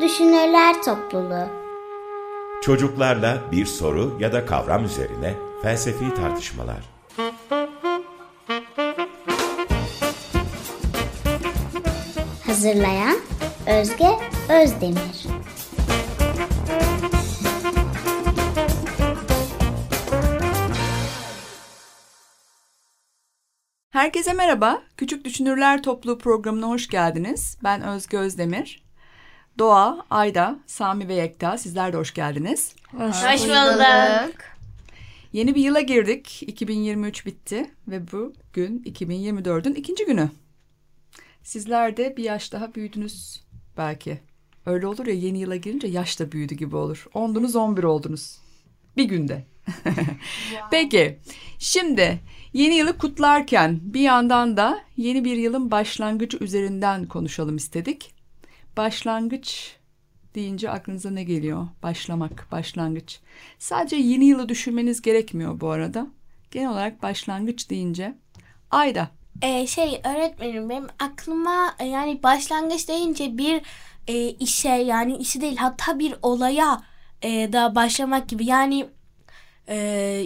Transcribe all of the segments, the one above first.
Düşünürler Topluluğu Çocuklarla bir soru ya da kavram üzerine felsefi tartışmalar. Hazırlayan Özge Özdemir Herkese merhaba. Küçük Düşünürler Topluluğu programına hoş geldiniz. Ben Özge Özdemir. Doğa, Ayda, Sami ve Yekta sizler de hoş geldiniz. Hoş, hoş bulduk. Yeni bir yıla girdik. 2023 bitti ve bugün 2024'ün ikinci günü. Sizler de bir yaş daha büyüdünüz belki. Öyle olur ya yeni yıla girince yaş da büyüdü gibi olur. Ondunuz 11 oldunuz. Bir günde. Peki şimdi yeni yılı kutlarken bir yandan da yeni bir yılın başlangıcı üzerinden konuşalım istedik. Başlangıç deyince aklınıza ne geliyor? Başlamak, başlangıç. Sadece yeni yılı düşünmeniz gerekmiyor bu arada. Genel olarak başlangıç deyince. Ayda. Ee, şey öğretmenim benim aklıma e, yani başlangıç deyince bir e, işe yani işi değil hatta bir olaya e, da başlamak gibi yani e,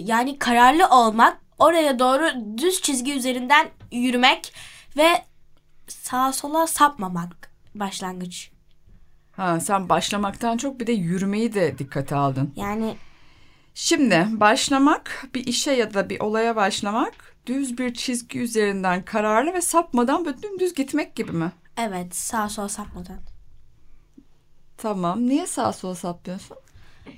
yani kararlı olmak oraya doğru düz çizgi üzerinden yürümek ve sağa sola sapmamak başlangıç. Ha, sen başlamaktan çok bir de yürümeyi de dikkate aldın. Yani Şimdi başlamak bir işe ya da bir olaya başlamak düz bir çizgi üzerinden kararlı ve sapmadan böyle dümdüz gitmek gibi mi? evet sağa sola sapmadan. Tamam. Niye sağa sola saplıyorsun?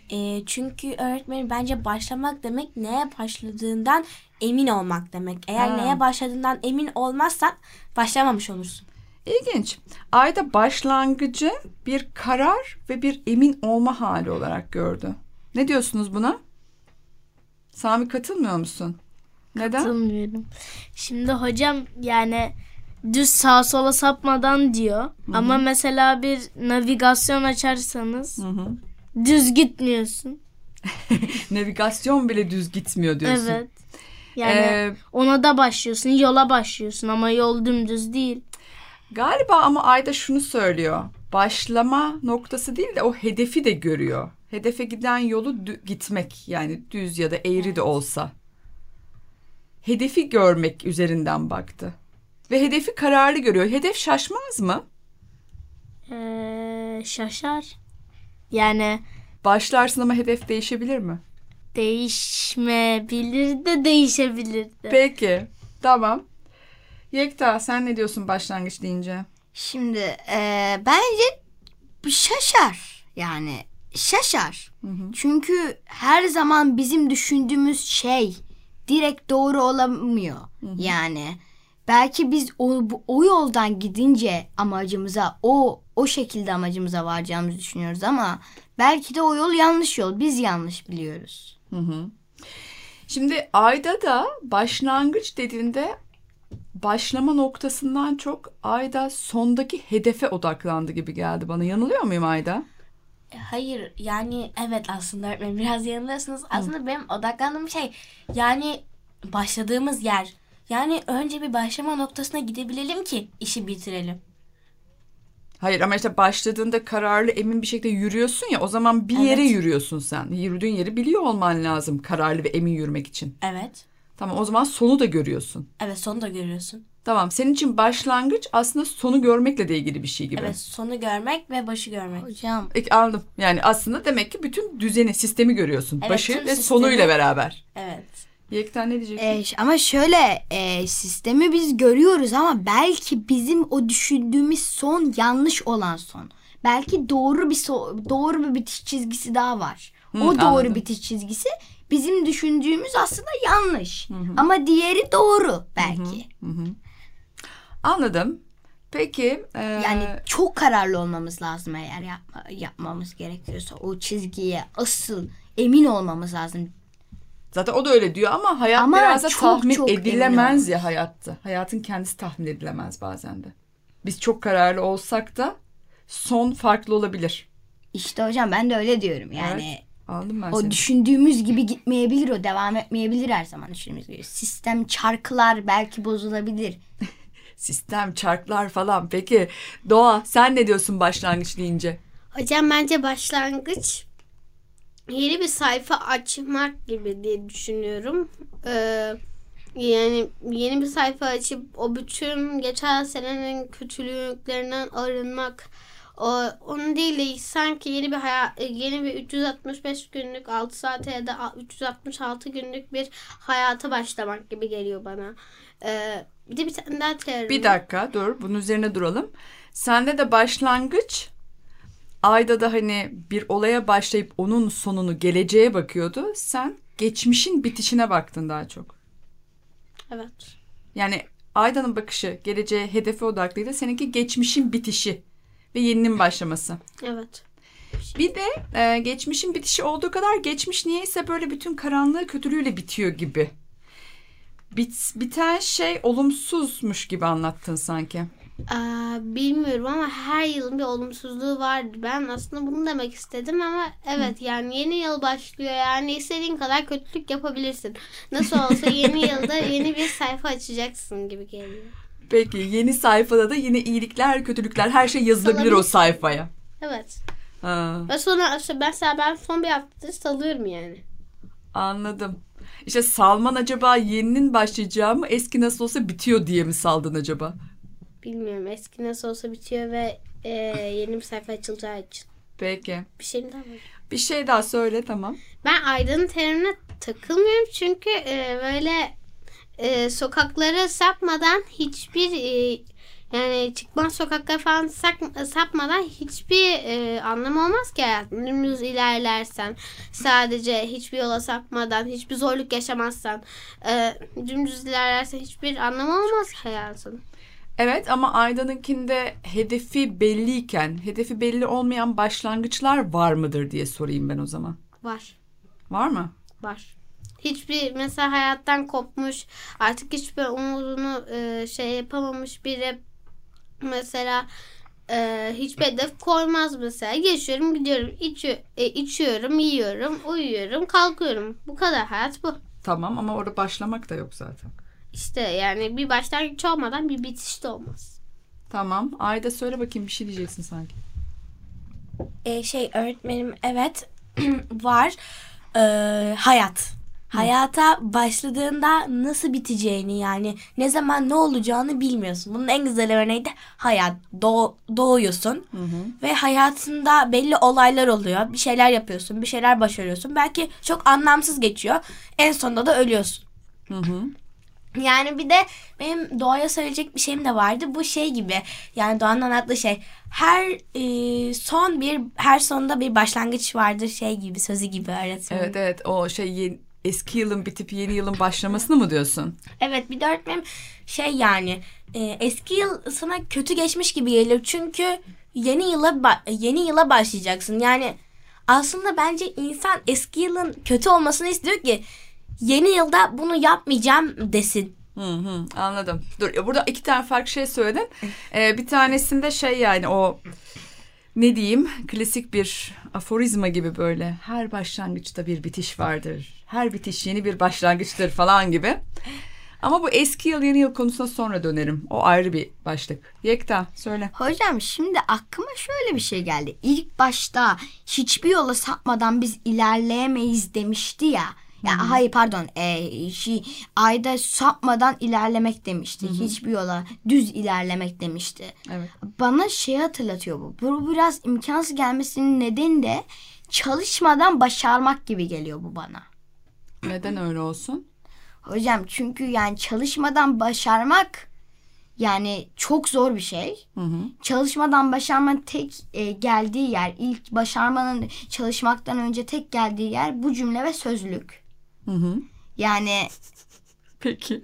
E, çünkü öğretmenim bence başlamak demek neye başladığından emin olmak demek. Eğer Ha. neye başladığından emin olmazsan başlamamış olursun. İlginç. Ayda başlangıcı bir karar ve bir emin olma hali olarak gördü. Ne diyorsunuz buna? Sami katılmıyor musun? Neden? Katılmıyorum. Şimdi hocam yani düz sağa sola sapmadan diyor. Ama mesela bir navigasyon açarsanız Hı hı. düz gitmiyorsun. Navigasyon bile düz gitmiyor diyorsun. Evet. Yani Ee, ona da başlıyorsun, yola başlıyorsun ama yol dümdüz değil. Galiba ama Ayda şunu söylüyor. Başlama noktası değil de o hedefi de görüyor. Hedefe giden yolu gitmek yani düz ya da eğri de olsa. Hedefi görmek üzerinden baktı. Ve hedefi kararlı görüyor. Hedef şaşmaz mı? Ee, şaşar. Yani Başlarsın ama hedef değişebilir mi? değişmeyebilir de değişebilir de. Peki. Tamam. Yekta sen ne diyorsun başlangıç deyince? Şimdi e, bence şaşar yani şaşar. Çünkü her zaman bizim düşündüğümüz şey direkt doğru olamıyor. Yani belki biz o, o yoldan gidince amacımıza o o şekilde amacımıza varacağımızı düşünüyoruz ama belki de o yol yanlış yol. Biz yanlış biliyoruz. Şimdi Ayda da başlangıç dediğinde başlama noktasından çok Ayda sondaki hedefe odaklandı gibi geldi bana. Yanılıyor muyum Ayda? E, Hayır yani evet aslında öğretmenim biraz yanılıyorsunuz. Aslında benim odaklandığım şey yani başladığımız yer. Yani önce bir başlama noktasına gidebilelim ki işi bitirelim. Hayır ama işte başladığında kararlı emin bir şekilde yürüyorsun ya o zaman bir yere Evet. yürüyorsun sen. Yürüdüğün yeri biliyor olman lazım kararlı ve emin yürümek için. Evet. Tamam o zaman sonu da görüyorsun. Evet sonu da görüyorsun. Tamam senin için başlangıç aslında sonu görmekle de ilgili bir şey gibi. Evet sonu görmek ve başı görmek. Hocam Peki anladım. Yani aslında demek ki bütün düzeni, sistemi görüyorsun. Evet, Başı ve sistemi- sonuyla beraber. Evet. Yekta ne diyeceksin? E, ama şöyle e, sistemi biz görüyoruz ama belki bizim o düşündüğümüz son yanlış olan son. Belki doğru bir so- doğru bir bitiş çizgisi daha var. Hı, o doğru anladım. bitiş çizgisi bizim düşündüğümüz aslında yanlış. Ama diğeri doğru belki. Anladım. Peki. e, Yani çok kararlı olmamız lazım eğer yapma, yapmamız gerekiyorsa o çizgiye asıl emin olmamız lazım. zaten o da öyle diyor ama hayat Ama biraz da çok tahmin çok edilemez ya hayatta. Hayatın kendisi tahmin edilemez bazen de. Biz çok kararlı olsak da son farklı olabilir. İşte hocam ben de öyle diyorum yani. Anladım ben O seni. düşündüğümüz gibi gitmeyebilir o devam etmeyebilir her zaman düşündüğümüz gibi. Sistem çarklar belki bozulabilir. Sistem, çarklar falan. Peki Doğa sen ne diyorsun başlangıç deyince? Hocam bence başlangıç yeni bir sayfa açmak gibi diye düşünüyorum. Ee, yani yeni bir sayfa açıp o bütün geçen senenin kötülüklerinden arınmak onu değil de sanki yeni bir hayat, yeni bir 365 günlük 6 saate ya da 366 günlük bir hayata başlamak gibi geliyor bana. Ee, bir de bir tane daha teori. Bir dakika dur bunun üzerine duralım. Sende de başlangıç ayda da hani bir olaya başlayıp onun sonunu geleceğe bakıyordu. Sen geçmişin bitişine baktın daha çok. Evet. Yani Ayda'nın bakışı geleceğe hedefe odaklıydı. Seninki geçmişin bitişi ve yeninin başlaması. Evet. Bir de e, geçmişin bitişi olduğu kadar geçmiş niyeyse böyle bütün karanlığı kötülüğüyle bitiyor gibi. Bit, biten şey olumsuzmuş gibi anlattın sanki. Aa, bilmiyorum ama her yılın bir olumsuzluğu var. Ben aslında bunu demek istedim ama evet yani yeni yıl başlıyor. Yani istediğin kadar kötülük yapabilirsin. Nasıl olsa yeni yılda yeni bir sayfa açacaksın gibi geliyor. Peki yeni sayfada da yine iyilikler, kötülükler her şey yazılabilir o sayfaya. Evet. Ha, Ve sonra işte mesela ben son bir haftadır salıyorum yani. anladım. İşte salman acaba yeninin başlayacağı mı eski nasıl olsa bitiyor diye mi saldın acaba? Bilmiyorum eski nasıl olsa bitiyor ve e, yeni bir sayfa açılacağı için. Peki. Bir şeyim daha var. Bir şey daha söyle tamam. Ben Aydın'ın terimine takılmıyorum çünkü e, böyle e, sokaklara sapmadan hiçbir e, yani çıkmaz sokaklara falan sak- sapmadan hiçbir e, anlamı olmaz ki hayatın. Dümdüz ilerlersen sadece hiçbir yola sapmadan hiçbir zorluk yaşamazsan e, dümdüz ilerlersen hiçbir anlamı olmaz ki hayatın. Evet ama Ayda'nınkinde hedefi belliyken hedefi belli olmayan başlangıçlar var mıdır diye sorayım ben o zaman. Var. Var mı? Var. Hiçbir mesela hayattan kopmuş artık hiçbir umudunu e, şey yapamamış biri mesela e, hiçbir hedef koymaz mesela. Yaşıyorum gidiyorum içi, e, içiyorum yiyorum uyuyorum kalkıyorum. Bu kadar hayat bu. Tamam ama orada başlamak da yok zaten. İşte yani bir başlangıç olmadan bir bitiş de olmaz. Tamam. Ayda söyle bakayım bir şey diyeceksin sanki. e, şey öğretmenim evet var Ee, hayat. Hayata başladığında nasıl biteceğini yani ne zaman ne olacağını bilmiyorsun. Bunun en güzel örneği de hayat. Doğ, doğuyorsun ve hayatında belli olaylar oluyor. Bir şeyler yapıyorsun, bir şeyler başarıyorsun. Belki çok anlamsız geçiyor. En sonunda da ölüyorsun. Yani bir de benim doğaya söyleyecek bir şeyim de vardı. Bu şey gibi yani doğanın anlattığı şey. Her e, son bir her sonda bir başlangıç vardır şey gibi sözü gibi öğretmenim. Evet evet o şey yeni- eski yılın bitip yeni yılın başlamasını mı diyorsun? Evet bir de öğretmenim şey yani e, eski yıl sana kötü geçmiş gibi gelir. Çünkü yeni yıla yeni yıla başlayacaksın. Yani aslında bence insan eski yılın kötü olmasını istiyor ki yeni yılda bunu yapmayacağım desin. Hı hı, anladım. Dur burada iki tane farklı şey söyledin. Ee, bir tanesinde şey yani o ne diyeyim klasik bir aforizma gibi böyle her başlangıçta bir bitiş vardır. Her bitiş yeni bir başlangıçtır falan gibi. Ama bu eski yıl yeni yıl konusuna sonra dönerim. O ayrı bir başlık. Yekta söyle. Hocam şimdi aklıma şöyle bir şey geldi. İlk başta hiçbir yola sapmadan biz ilerleyemeyiz demişti ya. Ya hayır pardon. E, şey, ayda sapmadan ilerlemek demişti. Hiçbir yola düz ilerlemek demişti. Evet. Bana şey hatırlatıyor bu. Bu biraz imkansız gelmesinin nedeni de çalışmadan başarmak gibi geliyor bu bana. Neden öyle olsun? Hocam çünkü yani çalışmadan başarmak yani çok zor bir şey. Çalışmadan başarmanın tek e, geldiği yer, ilk başarmanın çalışmaktan önce tek geldiği yer bu cümle ve sözlük. Yani Peki.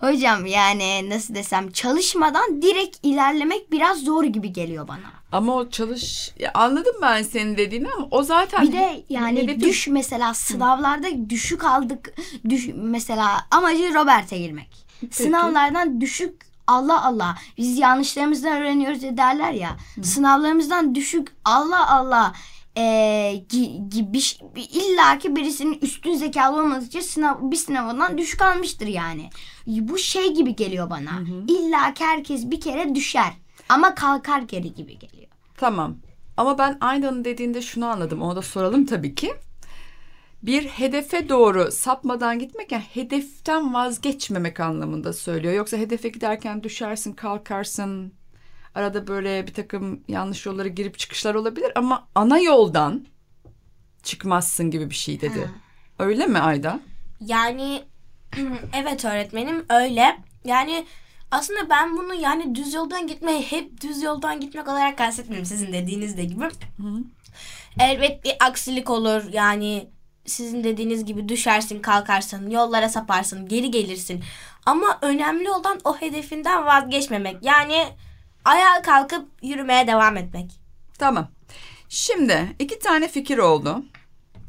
Hocam yani nasıl desem çalışmadan direkt ilerlemek biraz zor gibi geliyor bana. Ama o çalış ya anladım ben senin dediğini ama o zaten Bir de yani hedefin- düş mesela sınavlarda düşük aldık. Düş, mesela amacı Robert'e girmek. Sınavlardan düşük Allah Allah biz yanlışlarımızdan öğreniyoruz derler ya. Sınavlarımızdan düşük Allah Allah ee, gi- gibi illa ki birisinin üstün zekalı olmadığı için sınav, bir sınavından düşük almıştır yani. Bu şey gibi geliyor bana. İlla ki herkes bir kere düşer. Ama kalkar geri gibi geliyor. Tamam. Ama ben Ayda'nın dediğinde şunu anladım. Onu da soralım tabii ki. Bir hedefe doğru sapmadan gitmek yani hedeften vazgeçmemek anlamında söylüyor. Yoksa hedefe giderken düşersin, kalkarsın. Arada böyle bir takım yanlış yollara girip çıkışlar olabilir ama ana yoldan çıkmazsın gibi bir şey dedi. Öyle mi Ayda? Yani evet öğretmenim öyle. Yani aslında ben bunu yani düz yoldan gitmeyi hep düz yoldan gitmek olarak kastetmiyorum sizin dediğiniz de gibi. Elbet bir aksilik olur yani sizin dediğiniz gibi düşersin kalkarsın yollara saparsın geri gelirsin. Ama önemli olan o hedefinden vazgeçmemek yani ayağa kalkıp yürümeye devam etmek. Tamam. Şimdi iki tane fikir oldu.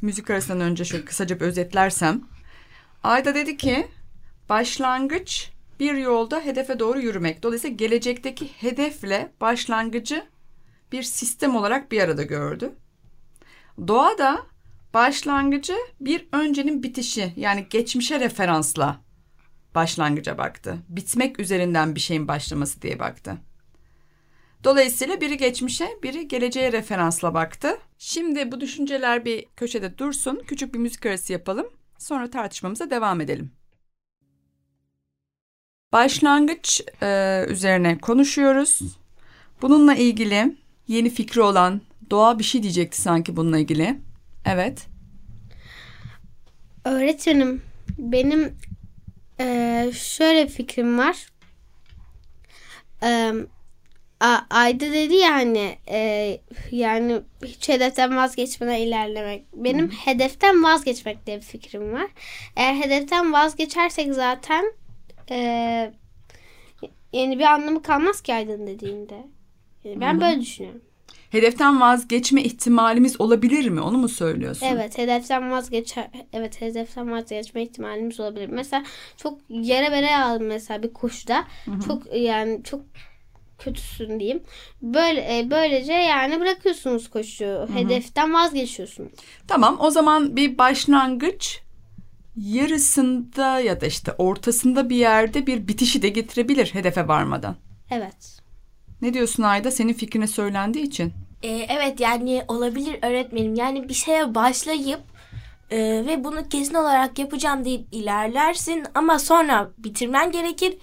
Müzik arasından önce şöyle kısaca bir özetlersem. Ayda dedi ki başlangıç bir yolda hedefe doğru yürümek. Dolayısıyla gelecekteki hedefle başlangıcı bir sistem olarak bir arada gördü. Doğa da başlangıcı bir öncenin bitişi yani geçmişe referansla başlangıca baktı. Bitmek üzerinden bir şeyin başlaması diye baktı. Dolayısıyla biri geçmişe, biri geleceğe referansla baktı. Şimdi bu düşünceler bir köşede dursun. Küçük bir müzik arası yapalım. Sonra tartışmamıza devam edelim. Başlangıç e, üzerine konuşuyoruz. Bununla ilgili yeni fikri olan Doğa bir şey diyecekti sanki bununla ilgili. Evet. Öğretmenim benim eee, şöyle fikrim var. Eee, A- Ayda dedi ya hani eee, yani hiç hedeften vazgeçmeden ilerlemek. Benim hedeften vazgeçmek diye bir fikrim var. Eğer hedeften vazgeçersek zaten eee yani bir anlamı kalmaz ki Aydın dediğinde. Yani ben böyle düşünüyorum. Hedeften vazgeçme ihtimalimiz olabilir mi? Onu mu söylüyorsun? Evet hedeften vazgeçer. Evet hedeften vazgeçme ihtimalimiz olabilir. Mesela çok yere bere aldım mesela bir koşuda. Çok yani çok kötüsün diyeyim. Böyle e, böylece yani bırakıyorsunuz koşuyu. Hedeften vazgeçiyorsunuz. Tamam o zaman bir başlangıç yarısında ya da işte ortasında bir yerde bir bitişi de getirebilir hedefe varmadan. Evet. Ne diyorsun Ayda? Senin fikrine söylendiği için. Ee, evet yani olabilir öğretmenim. Yani bir şeye başlayıp e, ve bunu kesin olarak yapacağım deyip ilerlersin ama sonra bitirmen gerekir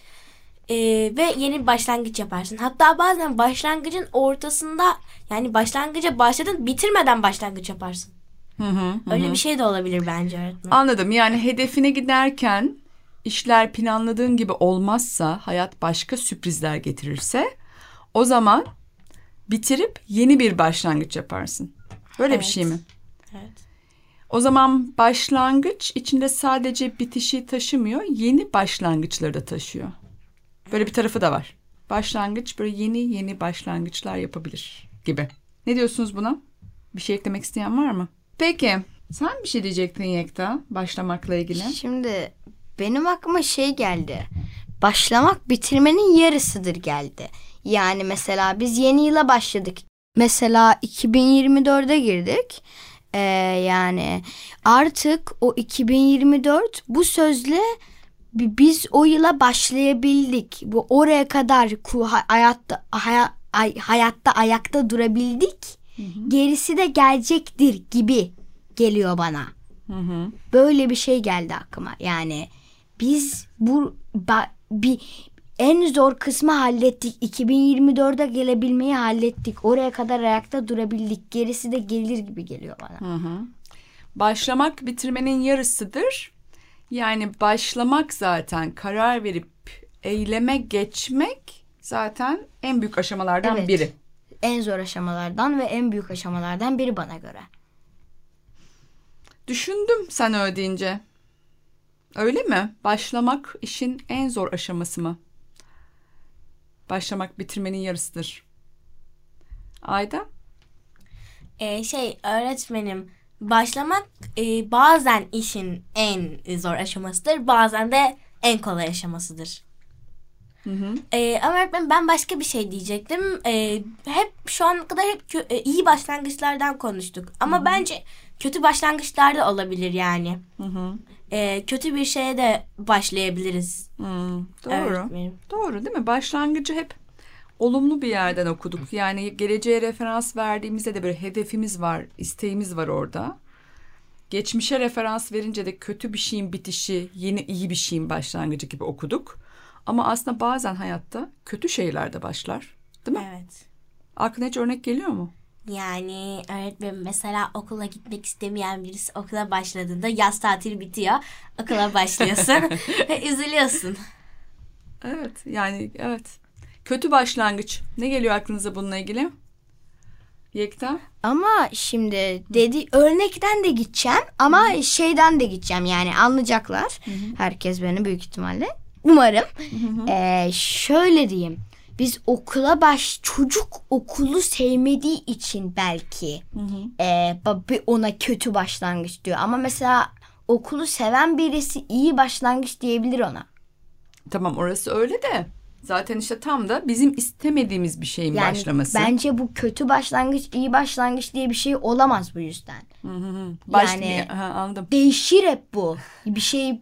E, ve yeni bir başlangıç yaparsın. Hatta bazen başlangıcın ortasında yani başlangıca başladın bitirmeden başlangıç yaparsın. Hı hı. Öyle bir şey de olabilir bence öğretmenim. Anladım. Yani hedefine giderken işler planladığın gibi olmazsa, hayat başka sürprizler getirirse o zaman bitirip yeni bir başlangıç yaparsın. Böyle bir Evet. şey mi? Evet. O zaman başlangıç içinde sadece bitişi taşımıyor, yeni başlangıçları da taşıyor. Böyle bir tarafı da var. Başlangıç böyle yeni yeni başlangıçlar yapabilir gibi. Ne diyorsunuz buna? Bir şey eklemek isteyen var mı? Peki. Sen bir şey diyecektin Yekta başlamakla ilgili. Şimdi benim aklıma şey geldi. Başlamak bitirmenin yarısıdır geldi. Yani mesela biz yeni yıla başladık. Mesela 2024'e girdik. Ee, yani artık o 2024 bu sözle biz o yıla başlayabildik. Bu oraya kadar hayatta haya- ay- hayatta ayakta durabildik. Gerisi de gelecektir gibi geliyor bana. Böyle bir şey geldi aklıma. Yani biz bu ba- bir en zor kısmı hallettik. 2024'e gelebilmeyi hallettik. Oraya kadar ayakta durabildik. Gerisi de gelir gibi geliyor bana. Başlamak bitirmenin yarısıdır. Yani başlamak zaten karar verip eyleme geçmek zaten en büyük aşamalardan Evet. biri. En zor aşamalardan ve en büyük aşamalardan biri bana göre. Düşündüm sen öyle deyince. Öyle mi? Başlamak işin en zor aşaması mı? Başlamak bitirmenin yarısıdır. Ayda? Ee, şey öğretmenim başlamak e, bazen işin en zor aşamasıdır bazen de en kolay aşamasıdır. Ee, ama öğretmenim ben başka bir şey diyecektim. Ee, hep şu ana kadar hep e, iyi başlangıçlardan konuştuk. Ama bence kötü başlangıçlar da olabilir yani. Ee, kötü bir şeye de başlayabiliriz. Hmm, doğru. öğretmenim. Doğru değil mi? Başlangıcı hep olumlu bir yerden okuduk. Yani geleceğe referans verdiğimizde de böyle hedefimiz var, isteğimiz var orada. Geçmişe referans verince de kötü bir şeyin bitişi, yeni iyi bir şeyin başlangıcı gibi okuduk. Ama aslında bazen hayatta kötü şeyler de başlar. Değil mi? Evet. Aklına hiç örnek geliyor mu? Yani öğretmenim mesela okula gitmek istemeyen birisi okula başladığında yaz tatili bitiyor. Okula başlıyorsun ve üzülüyorsun. Evet yani evet. Kötü başlangıç. Ne geliyor aklınıza bununla ilgili? Yekta? Ama şimdi dedi örnekten de gideceğim ama şeyden de gideceğim yani anlayacaklar. Herkes beni büyük ihtimalle. Umarım. Ee, şöyle diyeyim. Biz okula baş çocuk okulu sevmediği için belki ee, ba- ona kötü başlangıç diyor. Ama mesela okulu seven birisi iyi başlangıç diyebilir ona. Tamam orası öyle de. Zaten işte tam da bizim istemediğimiz bir şeyin Yani başlaması. bence bu kötü başlangıç iyi başlangıç diye bir şey olamaz bu yüzden. Baş- yani- Ha, anladım. değişir hep bu. Bir şey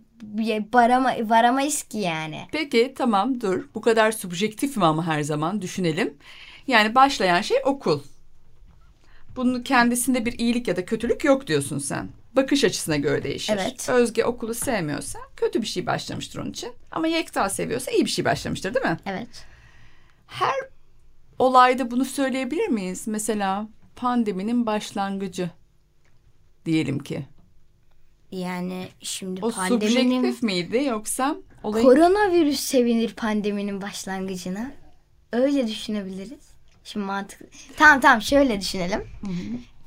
varama, varamayız ki yani. Peki tamam dur. Bu kadar subjektif mi ama her zaman düşünelim. Yani başlayan şey okul. Bunun kendisinde bir iyilik ya da kötülük yok diyorsun sen. Bakış açısına göre değişir. Evet. Özge okulu sevmiyorsa kötü bir şey başlamıştır onun için. Ama Yekta seviyorsa iyi bir şey başlamıştır değil mi? Evet. Her olayda bunu söyleyebilir miyiz? Mesela pandeminin başlangıcı diyelim ki. Yani şimdi O pandeminin subjektif miydi yoksa olayın koronavirüs sevinir pandeminin başlangıcına. Öyle düşünebiliriz. Şimdi mantıklı. Tamam tamam şöyle düşünelim.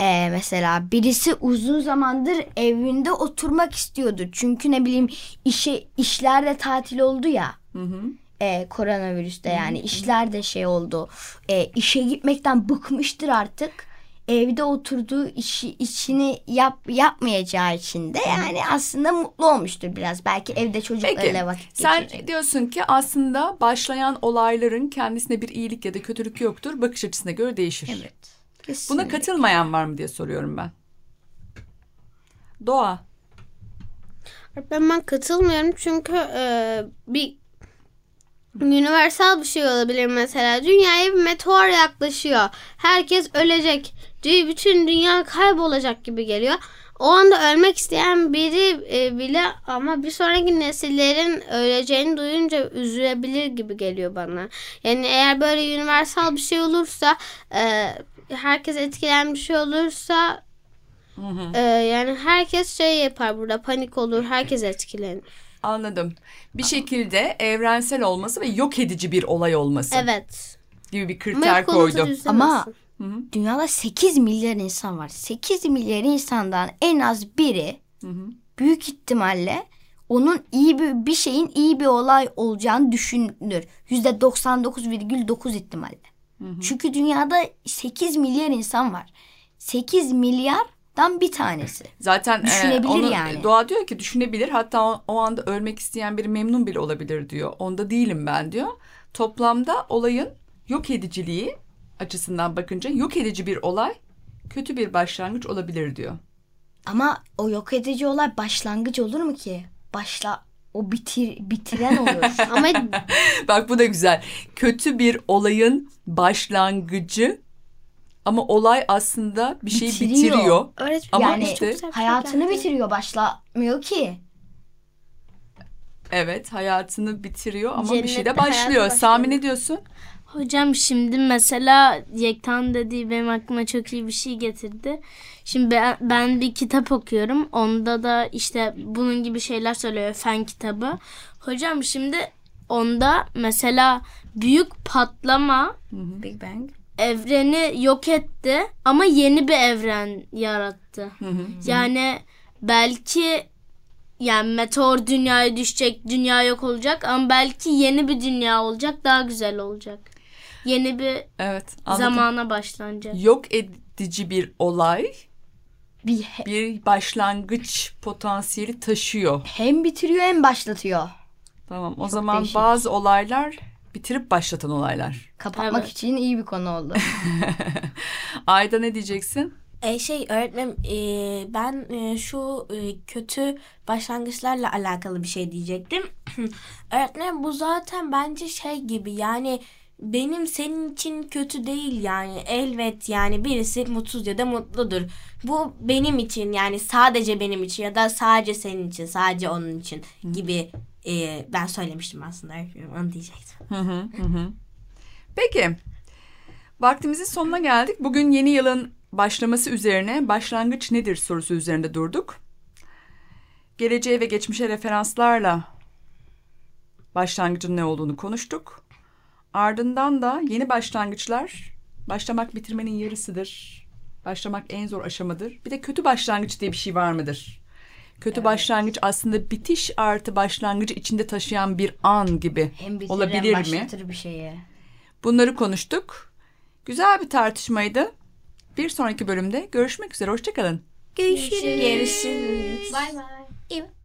Ee, mesela birisi uzun zamandır evinde oturmak istiyordu. Çünkü ne bileyim işe işlerde tatil oldu ya. Ee, koronavirüste yani işler de şey oldu. Ee, işe gitmekten bıkmıştır artık. Evde oturduğu işi işini yap yapmayacağı için de yani aslında mutlu olmuştur biraz. Belki evde çocuklarıyla Peki vakit sen geçirecek. diyorsun ki aslında başlayan olayların kendisine bir iyilik ya da kötülük yoktur. Bakış açısına göre değişir. Evet. Buna Kesinlikle. katılmayan var mı diye soruyorum ben. Doğa. Ben ben katılmıyorum çünkü e, bir universal bir şey olabilir mesela. Dünyaya bir meteor yaklaşıyor. Herkes ölecek. Bütün dünya kaybolacak gibi geliyor. O anda ölmek isteyen biri e, bile ama bir sonraki nesillerin öleceğini duyunca üzülebilir gibi geliyor bana. Yani eğer böyle universal bir şey olursa e, herkes etkilenmiş bir şey olursa e, yani herkes şey yapar burada panik olur herkes etkilenir. Anladım. Bir şekilde evrensel olması ve yok edici bir olay olması Evet. gibi bir kriter hep konusu koydu. düzlemezsin. Ama dünyada 8 milyar insan var. 8 milyar insandan en az biri büyük ihtimalle onun iyi bir, bir şeyin iyi bir olay olacağını düşünür. %99,9 ihtimalle. Çünkü dünyada 8 milyar insan var. 8 milyardan bir tanesi. Zaten e, Düşünebilir onu, yani. Doğa diyor ki düşünebilir hatta o, o anda ölmek isteyen biri memnun bile olabilir diyor. Onda değilim ben diyor. Toplamda olayın yok ediciliği açısından bakınca yok edici bir olay kötü bir başlangıç olabilir diyor. Ama o yok edici olay başlangıç olur mu ki? Başla o bitir bitiren olur. Ama Bak bu da güzel. Kötü bir olayın başlangıcı ama olay aslında bir şeyi Bitiriyor. bitiriyor. öğretmen Ama yani işte- hayatını bitiriyor başlamıyor ki. Evet hayatını bitiriyor ama bir şey de Cennette hayatı başlıyor. başlıyor. Sami ne diyorsun? Hocam şimdi mesela Yektan dediği benim aklıma çok iyi bir şey getirdi. Şimdi ben, ben bir kitap okuyorum. Onda da işte bunun gibi şeyler söylüyor. Fen kitabı. Hocam şimdi onda mesela büyük patlama Big Bang. evreni yok etti ama yeni bir evren yarattı. Yani belki yani meteor dünyaya düşecek, dünya yok olacak ama belki yeni bir dünya olacak, daha güzel olacak. Yeni bir Evet anladım. zamana başlanacak. Yok edici bir olay Bir bir başlangıç potansiyeli taşıyor. hem bitiriyor hem başlatıyor. Tamam o zaman değişik. bazı olaylar bitirip başlatan olaylar. Kapatmak Evet. için iyi bir konu oldu. Ayda ne diyeceksin? E, şey öğretmenim e, ben e, şu e, kötü başlangıçlarla alakalı bir şey diyecektim. öğretmenim bu zaten bence şey gibi yani benim senin için kötü değil yani elbet yani birisi mutsuz ya da mutludur. Bu benim için yani sadece benim için ya da sadece senin için sadece onun için gibi e, ben söylemiştim aslında onu diyecektim. Peki. Vaktimizin sonuna geldik. Bugün yeni yılın başlaması üzerine başlangıç nedir sorusu üzerinde durduk. Geleceğe ve geçmişe referanslarla başlangıcın ne olduğunu konuştuk. Ardından da yeni başlangıçlar başlamak bitirmenin yarısıdır. Başlamak en zor aşamadır. Bir de kötü başlangıç diye bir şey var mıdır? Kötü başlangıç aslında bitiş artı başlangıcı içinde taşıyan bir an gibi Hem bitirir olabilir hem mi? bir şeye. Bunları konuştuk. Güzel bir tartışmaydı. Bir sonraki bölümde görüşmek üzere. Hoşçakalın. Görüşürüz. Görüşürüz. Bay bay. İyi.